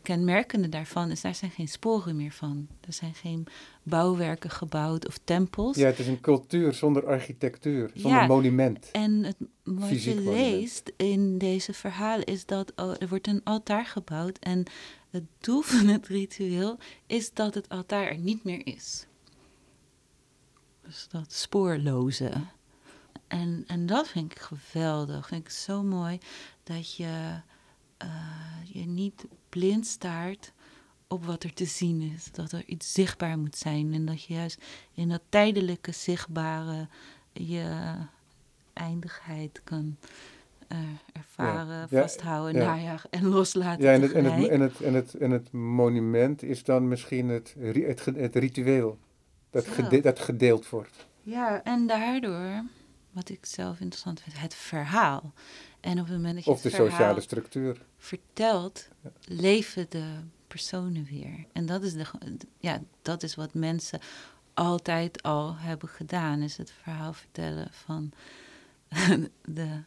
kenmerkende daarvan is, daar zijn geen sporen meer van. Er zijn geen bouwwerken gebouwd of tempels. Ja, het is een cultuur zonder architectuur, zonder ja, monument. En het, wat je leest in deze verhalen is dat oh, er wordt een altaar gebouwd en het doel van het ritueel is dat het altaar er niet meer is. Dus dat spoorloze. En, en dat vind ik geweldig. Vind ik zo mooi dat je je niet blind staart op wat er te zien is. Dat er iets zichtbaar moet zijn. En dat je juist in dat tijdelijke zichtbare je eindigheid kan uh, ervaren, ja, vasthouden, ja, ja. en [LAUGHS] loslaten. Ja, en het, en, het, en, het, en, het, en het monument is dan misschien het, het, het ritueel dat, gede dat gedeeld wordt. Ja, en daardoor, wat ik zelf interessant vind, het verhaal. En op het moment dat je of de sociale structuur vertelt, leven de personen weer. En dat is, de, ja, dat is wat mensen altijd al hebben gedaan, is het verhaal vertellen van [LAUGHS] de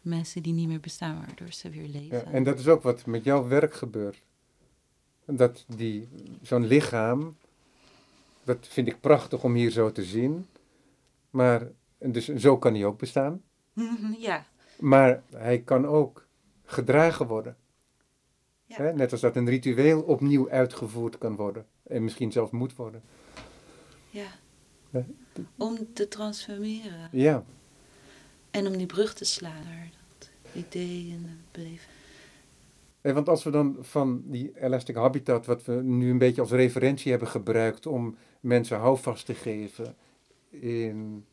mensen die niet meer bestaan, waardoor ze weer leven. Ja, en dat is ook wat met jouw werk gebeurt. Dat die, zo'n lichaam dat vind ik prachtig om hier zo te zien. Maar, dus zo kan hij ook bestaan. [LAUGHS] Ja. Maar hij kan ook gedragen worden. Ja. Hè? Net als dat een ritueel opnieuw uitgevoerd kan worden. En misschien zelfs moet worden. Ja. Om te transformeren. Ja. En om die brug te slaan naar dat idee en het beleven. want als we dan van die Elastic Habitat, wat we nu een beetje als referentie hebben gebruikt om mensen houvast te geven in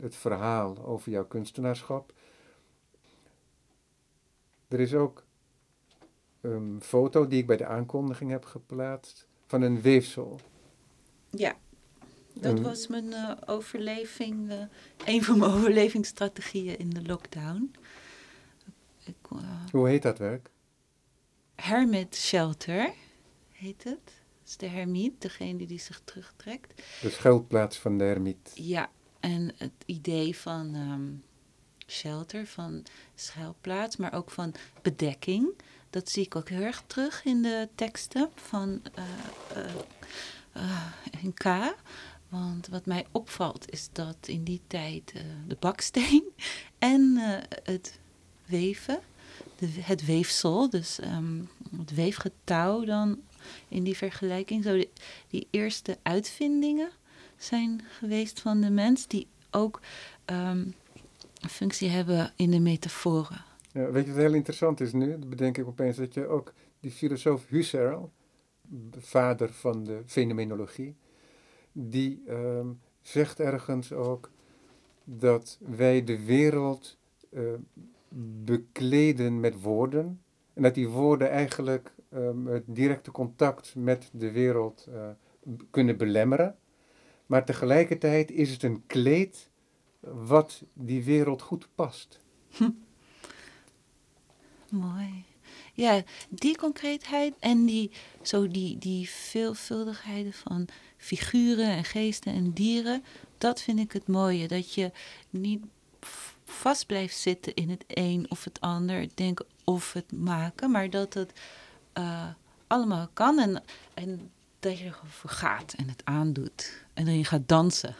het verhaal over jouw kunstenaarschap. Er is ook een foto die ik bij de aankondiging heb geplaatst van een weefsel. Ja, dat was mijn uh, overleving, uh, een van mijn [LAUGHS] overlevingsstrategieën in de lockdown. Ik, uh, Hoe heet dat werk? Hermit Shelter heet het is de hermiet, degene die zich terugtrekt. De schuilplaats van de hermiet. Ja, en het idee van ehm, shelter, van schuilplaats, maar ook van bedekking. Dat zie ik ook heel erg terug in de teksten van uh, uh, K. Want wat mij opvalt is dat in die tijd de baksteen [LAUGHS] en het weven, de, het weefsel, dus um, het weefgetouw dan in die vergelijking. Zo die, eerste uitvindingen zijn geweest van de mens, die ook ehm, een functie hebben in de metaforen. Ja, weet je wat heel interessant is nu? Bedenk ik opeens dat je ook die filosoof Husserl, vader van de fenomenologie, die ehm, zegt ergens ook dat wij de wereld uh, bekleden met woorden. En dat die woorden eigenlijk um, het directe contact met de wereld uh, kunnen belemmeren. Maar tegelijkertijd is het een kleed wat die wereld goed past. Hm. Mooi. Ja, die concreetheid en die, zo die, die veelvuldigheid van figuren en geesten en dieren, dat vind ik het mooie. Dat je niet vast blijft zitten in het een of het ander, denken of het maken, maar dat het uh, allemaal kan en, en dat je ervoor gaat en het aandoet en je gaat dansen.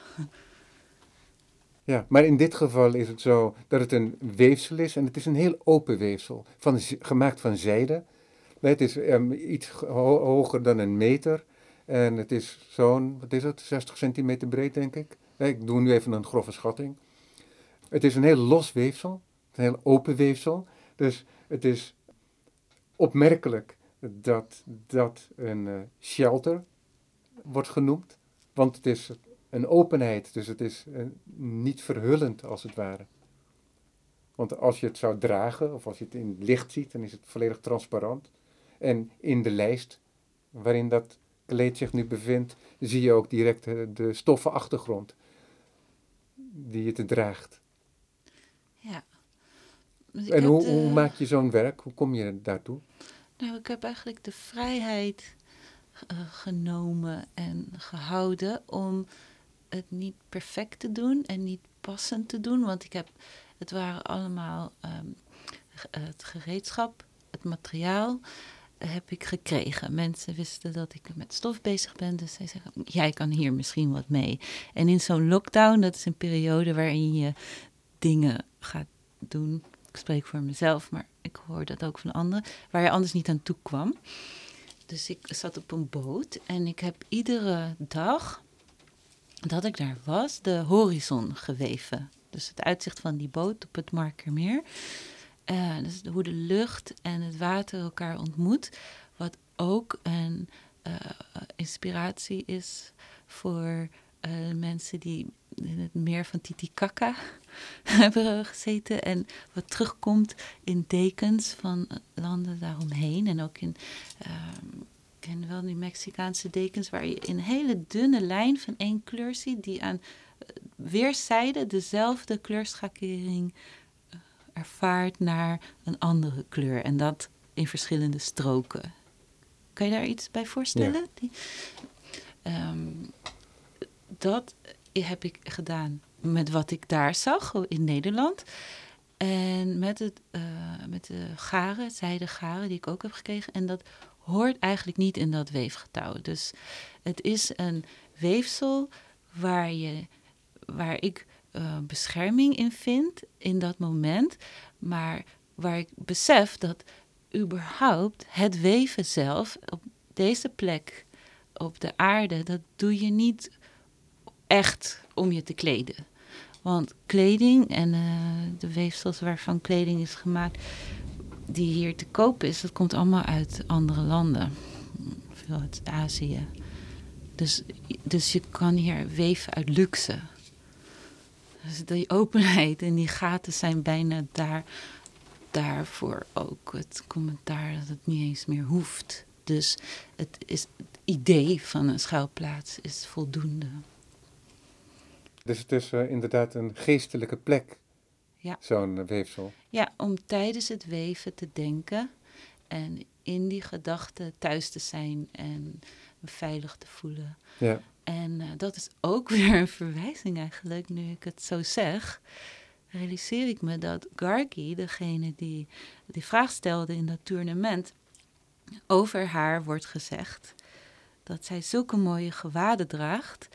Ja, maar in dit geval is het zo dat het een weefsel is en het is een heel open weefsel, van, gemaakt van zijde. Het is um, iets hoger dan een meter en het is zo'n, wat is het, 60 centimeter breed denk ik. Ik doe nu even een grove schatting. Het is een heel los weefsel, een heel open weefsel. Dus het is opmerkelijk dat dat een uh, shelter wordt genoemd, want het is een openheid, dus het is uh, niet verhullend als het ware. Want als je het zou dragen, of als je het in licht ziet, dan is het volledig transparant. En in de lijst waarin dat kleed zich nu bevindt, zie je ook direct de stoffen achtergrond die je te draagt. Ja. Dus en hoe, hoe, maak je zo'n werk? Hoe kom je daartoe? Nou, ik heb eigenlijk de vrijheid uh, genomen en gehouden om het niet perfect te doen en niet passend te doen. Want ik heb, het waren allemaal um, het gereedschap, het materiaal heb ik gekregen. Mensen wisten dat ik met stof bezig ben, dus zij zeggen: Jij kan hier misschien wat mee. En in zo'n lockdown, dat is een periode waarin je dingen gaat doen. Ik spreek voor mezelf, maar ik hoor dat ook van anderen, waar je anders niet aan toe kwam. Dus ik zat op een boot en ik heb iedere dag dat ik daar was, de horizon geweven. Dus het uitzicht van die boot op het Markermeer. Uh, dus hoe de lucht en het water elkaar ontmoet. Wat ook een uh, inspiratie is voor uh, mensen die in het meer van Titicaca [LAUGHS] hebben gezeten. En wat terugkomt in dekens van landen daaromheen. En ook in, uh, ik ken wel die Mexicaanse dekens, waar je een hele dunne lijn van één kleur ziet, die aan weerszijden dezelfde kleurschakering ervaart naar een andere kleur. En dat in verschillende stroken. Kan je daar iets bij voorstellen? Die, um, dat heb ik gedaan met wat ik daar zag in Nederland. En met, het, uh, met de garen, zijde garen die ik ook heb gekregen. En dat hoort eigenlijk niet in dat weefgetouw. Dus het is een weefsel waar, je, waar ik uh, bescherming in vind in dat moment. Maar waar ik besef dat überhaupt het weven zelf op deze plek op de aarde, dat doe je niet echt om je te kleden. Want kleding en uh, de weefsels waarvan kleding is gemaakt, die hier te koop is, dat komt allemaal uit andere landen. Veel uit Azië. Dus, dus je kan hier weven uit luxe. Dus die openheid en die gaten zijn bijna daar, daarvoor ook het commentaar dat het niet eens meer hoeft. Dus het, is, het idee van een schuilplaats is voldoende. Dus het is uh, inderdaad een geestelijke plek, ja. zo'n weefsel. Ja, om tijdens het weven te denken en in die gedachten thuis te zijn en me veilig te voelen. Ja. En uh, dat is ook [LAUGHS] weer een verwijzing eigenlijk, nu ik het zo zeg. Realiseer ik me dat Gargi, degene die die vraag stelde in dat tournament, over haar wordt gezegd dat zij zulke mooie gewaden draagt.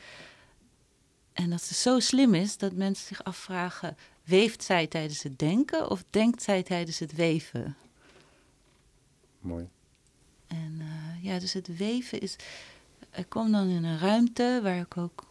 En dat ze zo slim is dat mensen zich afvragen: weeft zij tijdens het denken of denkt zij tijdens het weven? Mooi. En uh, ja, dus het weven is ik kom dan in een ruimte waar ik ook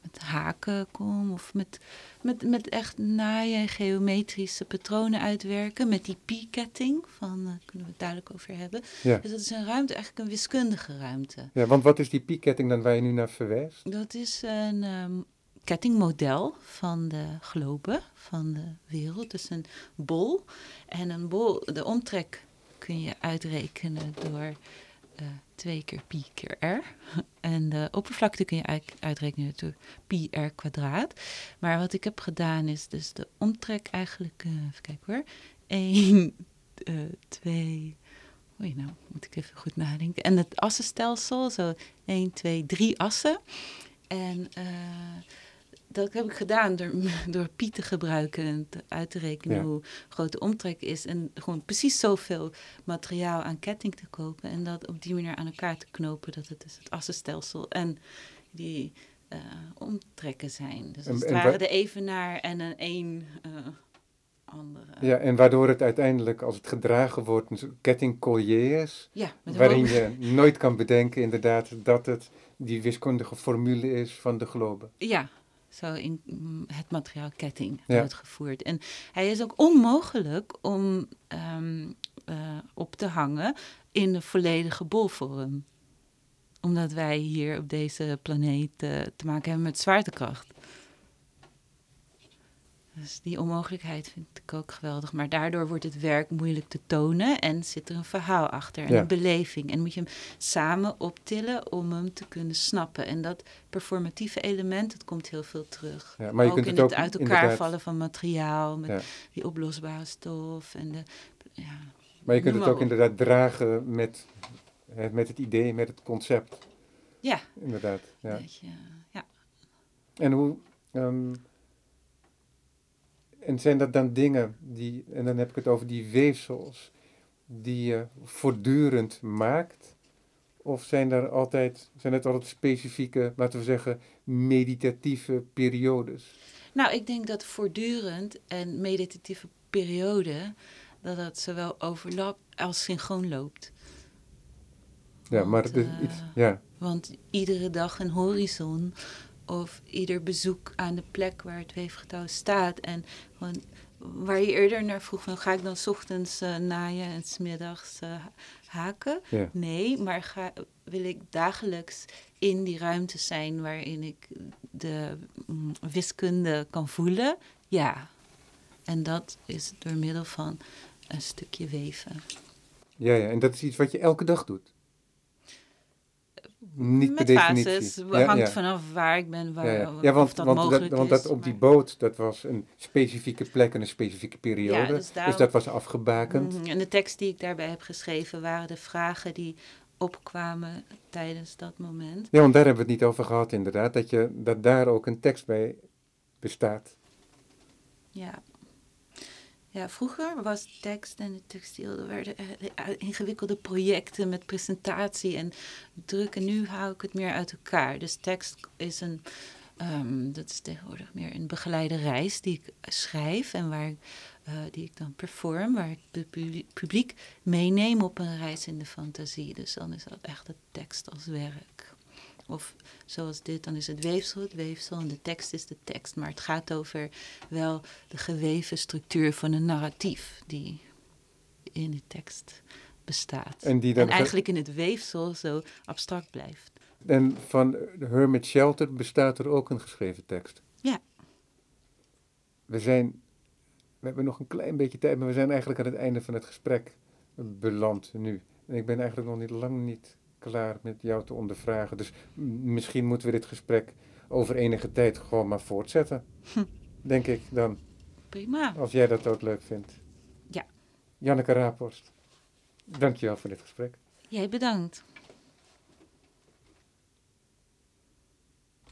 met haken kom of met, met, met echt naaien geometrische patronen uitwerken. Met die pi-ketting, van uh, kunnen we het duidelijk over hebben. Ja. Dus dat is een ruimte, eigenlijk een wiskundige ruimte. Ja, want wat is die pi-ketting dan waar je nu naar verwijst? Dat is een um, kettingmodel van de globe, van de wereld. Dus een bol. En een bol, de omtrek kun je uitrekenen door uh, 2 keer pi keer r. [LAUGHS] En de oppervlakte kun je uitrekenen door pi r kwadraat. Maar wat ik heb gedaan is dus de omtrek eigenlijk, uh, even kijken hoor, 1, uh, 2, oei nou moet ik even goed nadenken. En het assenstelsel, zo 1, 2, 3 assen. En uh, dat heb ik gedaan door, [LAUGHS] door Pi te gebruiken en te, uit te rekenen hoe groot de omtrek is. En gewoon precies zoveel materiaal aan ketting te kopen. En dat op die manier aan elkaar te knopen. Dat het dus het assenstelsel en die uh, omtrekken zijn. Dus het waren de evenaar en een één uh, andere. Ja, en waardoor het uiteindelijk, als het gedragen wordt, een kettingcollier is. Ja, waarin je nooit kan bedenken inderdaad dat het die wiskundige formule is van de globe. Ja, zo in mm, het materiaal ketting uitgevoerd. En hij is ook onmogelijk om ehm, eh, op te hangen in de volledige bolvorm. Omdat wij hier op deze planeet uh, te maken hebben met zwaartekracht. Dus die onmogelijkheid vind ik ook geweldig. Maar daardoor wordt het werk moeilijk te tonen en zit er een verhaal achter en een beleving. En moet je hem samen optillen om hem te kunnen snappen. En dat performatieve element, dat komt heel veel terug. Ja, maar je ook kunt in het, het uit elkaar vallen van materiaal, met die oplosbare stof en de... Ja, maar je kunt het ook inderdaad dragen met, met het idee, met het concept. Ja. Inderdaad, ja. Beetje. En hoe... Um, en zijn dat dan dingen die, en dan heb ik het over die weefsels, die je voortdurend maakt? Of zijn, er altijd, zijn het altijd specifieke, laten we zeggen, meditatieve periodes? Nou, ik denk dat voortdurend en meditatieve periode, dat dat zowel overlapt als synchroon loopt. Ja, maar het is iets, ja. Want iedere dag een horizon of ieder bezoek aan de plek waar het weefgetouw staat. En gewoon, waar je eerder naar vroeg, van, ga ik dan ochtends uh, naaien en smiddags uh, haken? Nee, maar ga, wil ik dagelijks in die ruimte zijn waarin ik de mm, wiskunde kan voelen? Ja. En dat is door middel van een stukje weven. Ja, ja, en dat is iets wat je elke dag doet? Niet met fases, hangt vanaf waar ik ben, waar, ja, ja. want, dat want, dat, want dat op die boot, dat was een specifieke plek en een specifieke periode. Dus, dus, dat was afgebakend. Mhm, en de tekst die ik daarbij heb geschreven waren de vragen die opkwamen tijdens dat moment. Ja, want daar hebben we het niet over gehad inderdaad, dat, je, dat daar ook een tekst bij bestaat. Ja, ja, vroeger was tekst en textiel, er werden eh, eh, ingewikkelde projecten met presentatie en druk. En nu hou ik het meer uit elkaar. Dus tekst is een, um, dat is tegenwoordig meer een begeleide reis die ik schrijf en waar, uh, die ik dan perform, waar ik het publiek meeneem op een reis in de fantasie. Dus dan is dat echt de tekst als werk. Of zoals dit, dan is het weefsel het weefsel en de tekst is de tekst. Maar het gaat over wel de geweven structuur van een narratief die in de tekst bestaat. En, die dan en eigenlijk in het weefsel zo abstract blijft. En van Hermit Shelter bestaat er ook een geschreven tekst? Ja. We zijn, we hebben nog een klein beetje tijd, maar we zijn eigenlijk aan het einde van het gesprek beland nu. En ik ben eigenlijk nog niet lang niet klaar met jou te ondervragen. Dus misschien moeten we dit gesprek over enige tijd gewoon maar voortzetten. Hm. Denk ik dan. Prima. Als jij dat ook leuk vindt. Ja. Janneke Raaphorst, dankjewel voor dit gesprek. Jij bedankt.